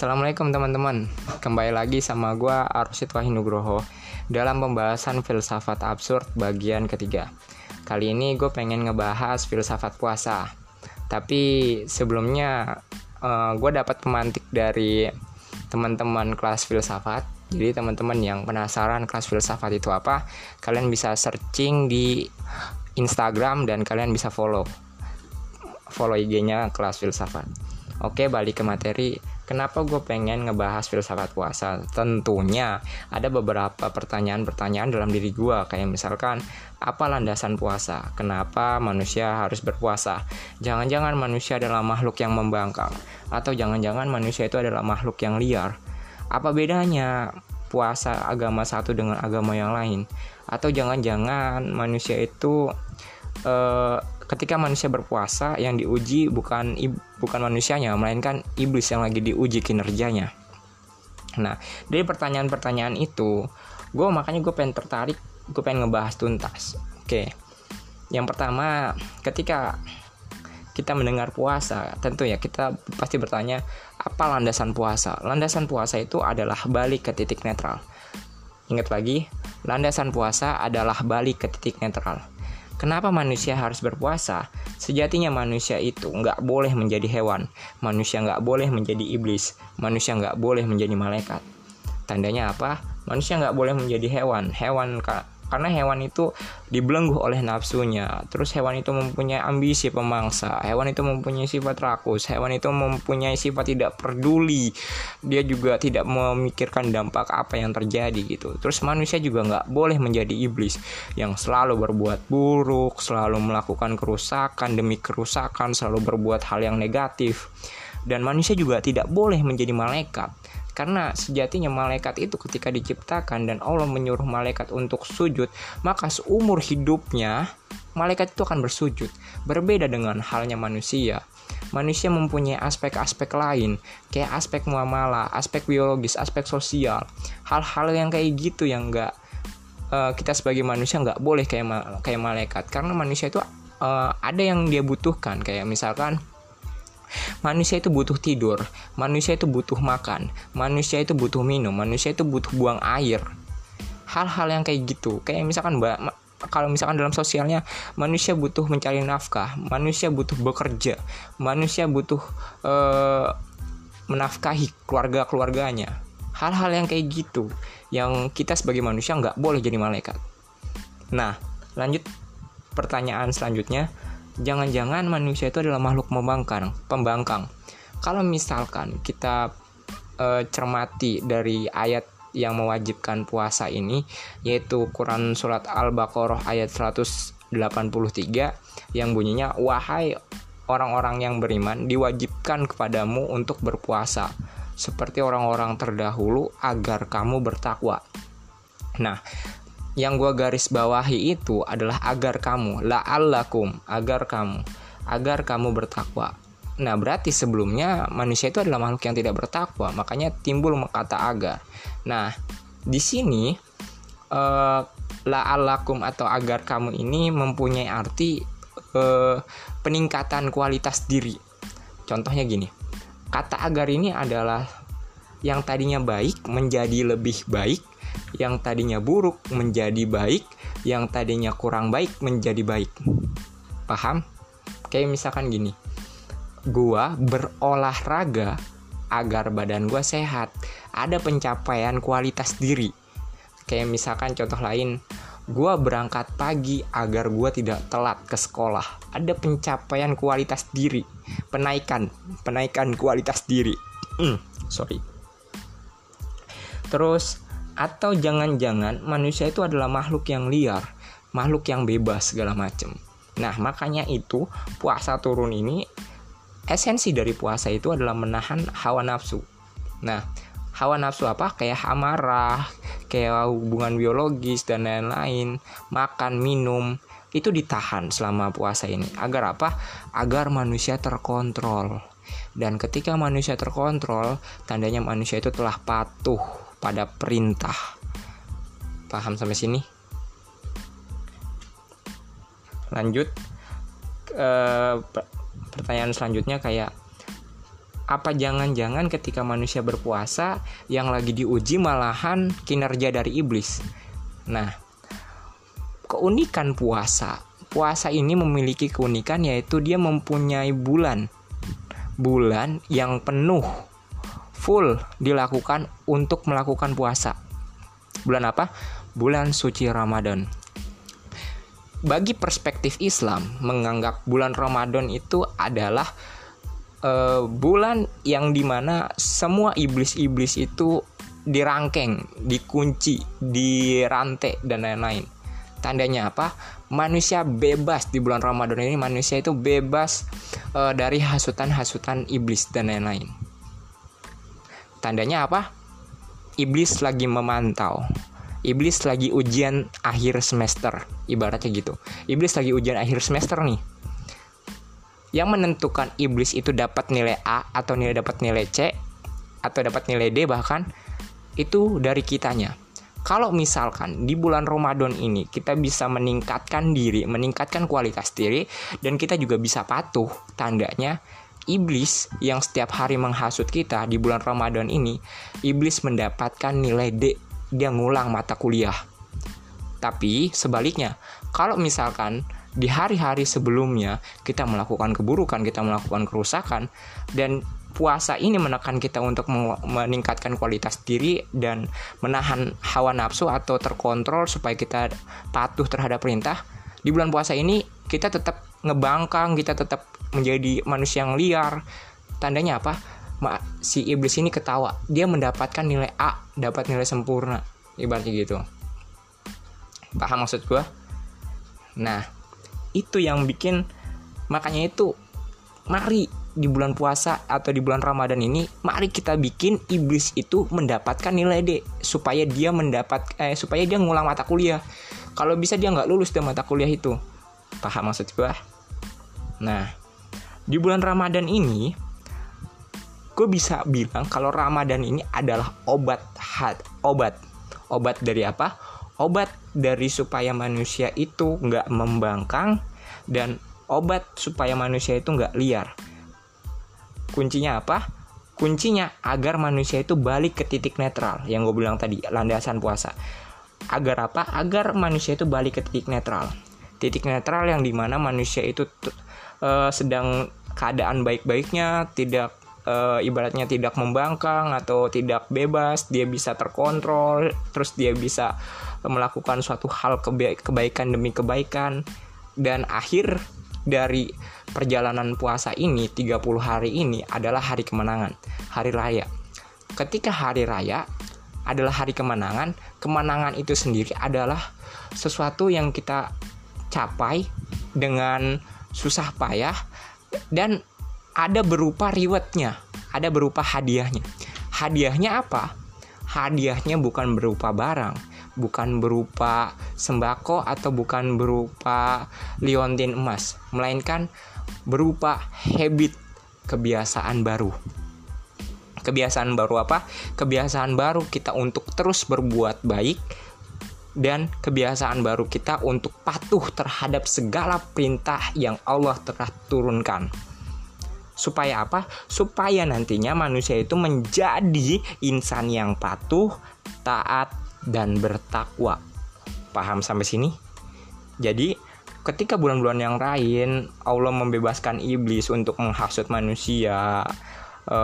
Assalamualaikum teman-teman. Kembali lagi sama gue Arsid Wahinugroho Dalam pembahasan filsafat absurd bagian ketiga. Kali ini gue pengen ngebahas filsafat puasa. Tapi sebelumnya uh, eh, gue dapat pemantik dari teman-teman kelas filsafat. Jadi teman-teman yang penasaran kelas filsafat itu apa kalian bisa searching di Instagram dan kalian bisa follow follow IG-nya kelas filsafat. Oke balik ke materi Kenapa gue pengen ngebahas filsafat puasa? Tentunya ada beberapa pertanyaan-pertanyaan dalam diri gue Kayak misalkan, apa landasan puasa? Kenapa manusia harus berpuasa? Jangan-jangan manusia adalah makhluk yang membangkang Atau jangan-jangan manusia itu adalah makhluk yang liar Apa bedanya puasa agama satu dengan agama yang lain? Atau jangan-jangan manusia itu uh, ketika manusia berpuasa yang diuji bukan bukan manusianya melainkan iblis yang lagi diuji kinerjanya. Nah dari pertanyaan-pertanyaan itu gue makanya gue pengen tertarik gue pengen ngebahas tuntas. Oke. Yang pertama ketika kita mendengar puasa tentu ya kita pasti bertanya apa landasan puasa? Landasan puasa itu adalah balik ke titik netral. Ingat lagi landasan puasa adalah balik ke titik netral Kenapa manusia harus berpuasa? Sejatinya manusia itu nggak boleh menjadi hewan, manusia nggak boleh menjadi iblis, manusia nggak boleh menjadi malaikat. Tandanya apa? Manusia nggak boleh menjadi hewan. Hewan karena hewan itu dibelenggu oleh nafsunya. Terus hewan itu mempunyai ambisi pemangsa. Hewan itu mempunyai sifat rakus. Hewan itu mempunyai sifat tidak peduli. Dia juga tidak memikirkan dampak apa yang terjadi gitu. Terus manusia juga nggak boleh menjadi iblis yang selalu berbuat buruk selalu melakukan kerusakan demi kerusakan selalu berbuat hal yang negatif. Dan manusia juga tidak boleh menjadi malaikat karena sejatinya malaikat itu ketika diciptakan dan Allah menyuruh malaikat untuk sujud, maka seumur hidupnya malaikat itu akan bersujud. Berbeda dengan halnya manusia. Manusia mempunyai aspek-aspek lain, kayak aspek muamalah, aspek biologis, aspek sosial. Hal-hal yang kayak gitu yang enggak uh, kita sebagai manusia nggak boleh kayak kayak malaikat karena manusia itu uh, ada yang dia butuhkan kayak misalkan Manusia itu butuh tidur, manusia itu butuh makan, manusia itu butuh minum, manusia itu butuh buang air. Hal-hal yang kayak gitu, kayak misalkan mbak kalau misalkan dalam sosialnya manusia butuh mencari nafkah, manusia butuh bekerja, manusia butuh uh, menafkahi keluarga-keluarganya. Hal-hal yang kayak gitu, yang kita sebagai manusia nggak boleh jadi malaikat. Nah, lanjut pertanyaan selanjutnya, jangan-jangan manusia itu adalah makhluk membangkang, pembangkang. Kalau misalkan kita e, cermati dari ayat yang mewajibkan puasa ini yaitu Quran surat Al-Baqarah ayat 183 yang bunyinya wahai orang-orang yang beriman diwajibkan kepadamu untuk berpuasa seperti orang-orang terdahulu agar kamu bertakwa. Nah, yang gue garis bawahi itu adalah agar kamu la'allakum agar kamu agar kamu bertakwa. Nah berarti sebelumnya manusia itu adalah makhluk yang tidak bertakwa makanya timbul kata agar. Nah di sini uh, la'allakum atau agar kamu ini mempunyai arti uh, peningkatan kualitas diri. Contohnya gini kata agar ini adalah yang tadinya baik menjadi lebih baik yang tadinya buruk menjadi baik, yang tadinya kurang baik menjadi baik. Paham? Kayak misalkan gini. Gua berolahraga agar badan gua sehat. Ada pencapaian kualitas diri. Kayak misalkan contoh lain, gua berangkat pagi agar gua tidak telat ke sekolah. Ada pencapaian kualitas diri, penaikan, penaikan kualitas diri. Hmm, sorry. Terus atau jangan-jangan manusia itu adalah makhluk yang liar, makhluk yang bebas segala macam. Nah, makanya itu puasa turun ini esensi dari puasa itu adalah menahan hawa nafsu. Nah, hawa nafsu apa? Kayak amarah, kayak hubungan biologis dan lain-lain, makan, minum, itu ditahan selama puasa ini. Agar apa? Agar manusia terkontrol. Dan ketika manusia terkontrol, tandanya manusia itu telah patuh pada perintah. Paham sampai sini? Lanjut e, pertanyaan selanjutnya kayak apa jangan-jangan ketika manusia berpuasa yang lagi diuji malahan kinerja dari iblis? Nah, keunikan puasa. Puasa ini memiliki keunikan yaitu dia mempunyai bulan. Bulan yang penuh full dilakukan untuk melakukan puasa. Bulan apa? Bulan suci Ramadan. Bagi perspektif Islam, menganggap bulan Ramadan itu adalah uh, bulan yang di mana semua iblis-iblis itu dirangkeng, dikunci, dirantai dan lain-lain. Tandanya apa? Manusia bebas di bulan Ramadan ini manusia itu bebas uh, dari hasutan-hasutan iblis dan lain-lain. Tandanya apa? Iblis lagi memantau. Iblis lagi ujian akhir semester, ibaratnya gitu. Iblis lagi ujian akhir semester nih yang menentukan iblis itu dapat nilai A atau nilai dapat nilai C atau dapat nilai D bahkan itu dari kitanya. Kalau misalkan di bulan Ramadan ini kita bisa meningkatkan diri, meningkatkan kualitas diri dan kita juga bisa patuh, tandanya iblis yang setiap hari menghasut kita di bulan Ramadan ini, iblis mendapatkan nilai D, dia ngulang mata kuliah. Tapi sebaliknya, kalau misalkan di hari-hari sebelumnya kita melakukan keburukan, kita melakukan kerusakan dan puasa ini menekan kita untuk meningkatkan kualitas diri dan menahan hawa nafsu atau terkontrol supaya kita patuh terhadap perintah. Di bulan puasa ini kita tetap ngebangkang, kita tetap menjadi manusia yang liar. Tandanya apa? Si iblis ini ketawa, dia mendapatkan nilai A, dapat nilai sempurna, ibaratnya gitu. Paham maksud gue? Nah, itu yang bikin makanya itu mari di bulan puasa atau di bulan Ramadan ini mari kita bikin iblis itu mendapatkan nilai D supaya dia mendapat eh supaya dia ngulang mata kuliah kalau bisa dia nggak lulus dari mata kuliah itu paham maksud gue nah di bulan Ramadan ini gue bisa bilang kalau Ramadan ini adalah obat hat obat obat dari apa obat dari supaya manusia itu nggak membangkang dan obat supaya manusia itu nggak liar. Kuncinya apa? Kuncinya agar manusia itu balik ke titik netral yang gue bilang tadi, landasan puasa. Agar apa? Agar manusia itu balik ke titik netral. Titik netral yang di mana manusia itu uh, sedang keadaan baik-baiknya, tidak e, ibaratnya tidak membangkang atau tidak bebas, dia bisa terkontrol, terus dia bisa melakukan suatu hal kebaikan demi kebaikan dan akhir dari perjalanan puasa ini 30 hari ini adalah hari kemenangan, hari raya. Ketika hari raya adalah hari kemenangan, kemenangan itu sendiri adalah sesuatu yang kita capai dengan susah payah dan ada berupa rewardnya, ada berupa hadiahnya. Hadiahnya apa? Hadiahnya bukan berupa barang, bukan berupa sembako atau bukan berupa liontin emas, melainkan berupa habit kebiasaan baru. Kebiasaan baru apa? Kebiasaan baru kita untuk terus berbuat baik dan kebiasaan baru kita untuk patuh terhadap segala perintah yang Allah telah turunkan. Supaya apa? Supaya nantinya manusia itu menjadi insan yang patuh, taat, dan bertakwa. Paham sampai sini? Jadi, ketika bulan-bulan yang lain Allah membebaskan iblis untuk menghasut manusia, e,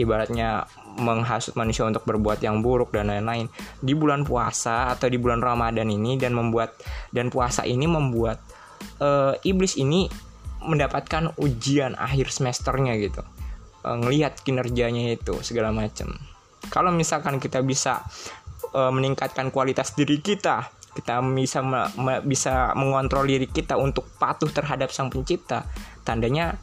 ibaratnya menghasut manusia untuk berbuat yang buruk dan lain-lain. Di bulan puasa atau di bulan Ramadan ini dan membuat dan puasa ini membuat e, iblis ini mendapatkan ujian akhir semesternya gitu. E, ngelihat kinerjanya itu segala macam kalau misalkan kita bisa uh, meningkatkan kualitas diri kita kita bisa me, me, bisa mengontrol diri kita untuk patuh terhadap sang pencipta tandanya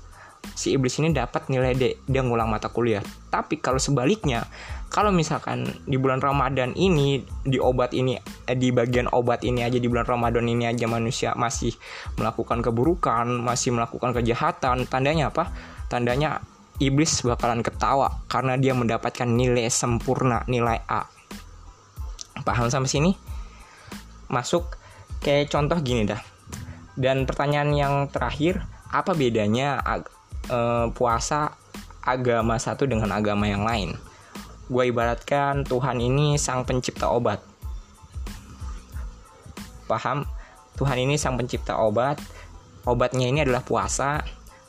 si iblis ini dapat nilai D dia ngulang mata kuliah tapi kalau sebaliknya kalau misalkan di bulan Ramadan ini di obat ini eh, di bagian obat ini aja di bulan Ramadan ini aja manusia masih melakukan keburukan masih melakukan kejahatan tandanya apa tandanya iblis bakalan ketawa karena dia mendapatkan nilai sempurna nilai A Paham sampai sini? Masuk kayak contoh gini dah. Dan pertanyaan yang terakhir, apa bedanya uh, puasa agama satu dengan agama yang lain. Gue ibaratkan Tuhan ini sang pencipta obat. Paham? Tuhan ini sang pencipta obat. Obatnya ini adalah puasa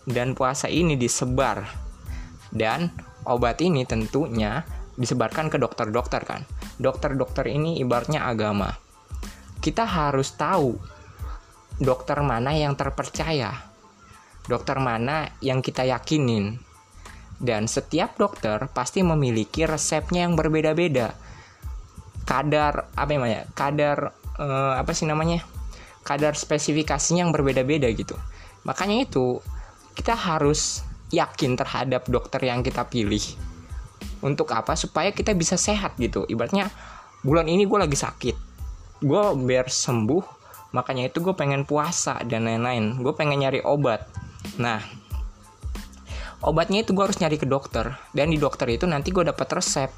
dan puasa ini disebar. Dan obat ini tentunya disebarkan ke dokter-dokter kan. Dokter-dokter ini ibaratnya agama. Kita harus tahu dokter mana yang terpercaya. Dokter mana yang kita yakinin. Dan setiap dokter pasti memiliki resepnya yang berbeda-beda. Kadar apa namanya? Kadar eh, apa sih namanya? Kadar spesifikasinya yang berbeda-beda gitu. Makanya itu kita harus yakin terhadap dokter yang kita pilih. Untuk apa? Supaya kita bisa sehat gitu. Ibaratnya bulan ini gue lagi sakit. Gue biar sembuh, makanya itu gue pengen puasa dan lain-lain. Gue pengen nyari obat. Nah, obatnya itu gue harus nyari ke dokter. Dan di dokter itu nanti gue dapat resep.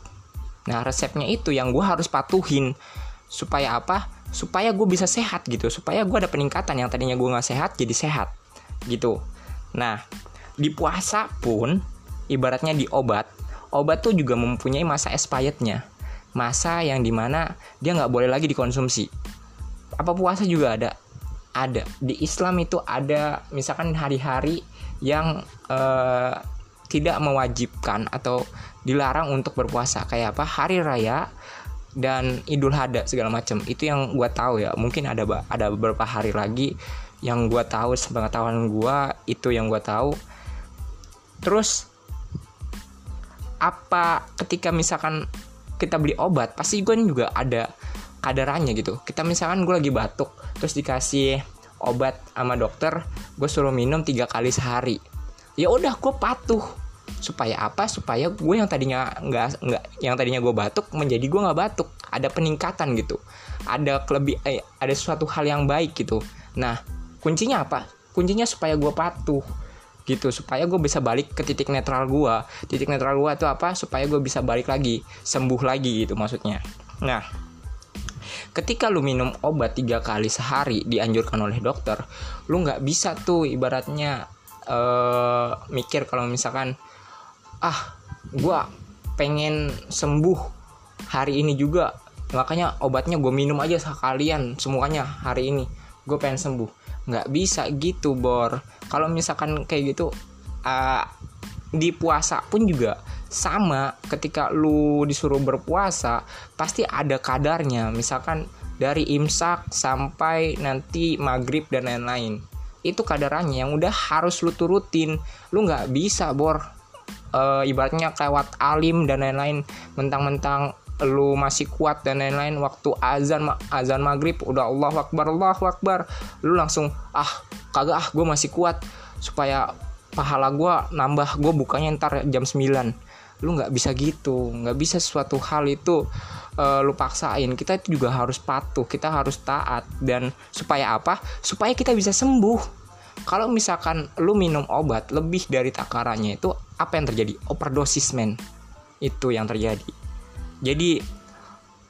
Nah resepnya itu yang gue harus patuhin. Supaya apa? Supaya gue bisa sehat gitu. Supaya gue ada peningkatan yang tadinya gue nggak sehat jadi sehat. Gitu. Nah di puasa pun ibaratnya di obat obat tuh juga mempunyai masa expirednya. Masa yang di mana dia nggak boleh lagi dikonsumsi. Apa puasa juga ada ada. Di Islam itu ada misalkan hari-hari yang uh, tidak mewajibkan atau dilarang untuk berpuasa. Kayak apa? Hari raya dan Idul Adha segala macam. Itu yang gue tahu ya. Mungkin ada ada beberapa hari lagi yang gue tahu sepengetahuan gue itu yang gue tahu. Terus apa ketika misalkan kita beli obat pasti gue juga ada kadarannya gitu. Kita misalkan gue lagi batuk terus dikasih obat sama dokter gue suruh minum tiga kali sehari. Ya udah gue patuh. Supaya apa? Supaya gue yang tadinya nggak nggak yang tadinya gue batuk menjadi gue nggak batuk. Ada peningkatan gitu. Ada lebih eh, ada suatu hal yang baik gitu. Nah kuncinya apa? Kuncinya supaya gue patuh gitu. Supaya gue bisa balik ke titik netral gue titik netral gue itu apa? Supaya gue bisa balik lagi sembuh lagi gitu maksudnya. Nah ketika lu minum obat tiga kali sehari dianjurkan oleh dokter lu nggak bisa tuh ibaratnya uh, mikir kalau misalkan ah gue pengen sembuh hari ini juga makanya obatnya gue minum aja sekalian semuanya hari ini gue pengen sembuh. Nggak bisa gitu bor. Kalau misalkan kayak gitu uh, di puasa pun juga sama ketika lu disuruh berpuasa pasti ada kadarnya. Misalkan dari imsak sampai nanti maghrib dan lain-lain. Itu kadarannya yang udah harus lu turutin. Lu nggak bisa bor. E, ibaratnya lewat alim dan lain-lain. Mentang-mentang lu masih kuat dan lain-lain. Waktu azan azan maghrib udah Allah akbar Allah akbar. Lu langsung ah kagak ah gue masih kuat. Supaya pahala gue nambah gue bukanya ntar jam 9 lu nggak bisa gitu nggak bisa suatu hal itu uh, lu paksain. Kita itu juga harus patuh kita harus taat. Dan supaya apa? Supaya kita bisa sembuh. Kalau misalkan lu minum obat lebih dari takarannya itu apa yang terjadi? Overdosis men. Itu yang terjadi. Jadi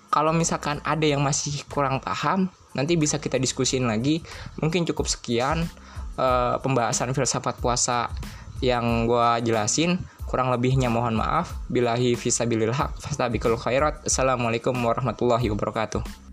kalau misalkan ada yang masih kurang paham nanti bisa kita diskusin lagi. Mungkin cukup sekian uh, pembahasan filsafat puasa yang gue jelasin Kurang lebihnya mohon maaf. Bilahi fisabilillah. Fastabikul khairat. Assalamualaikum warahmatullahi wabarakatuh.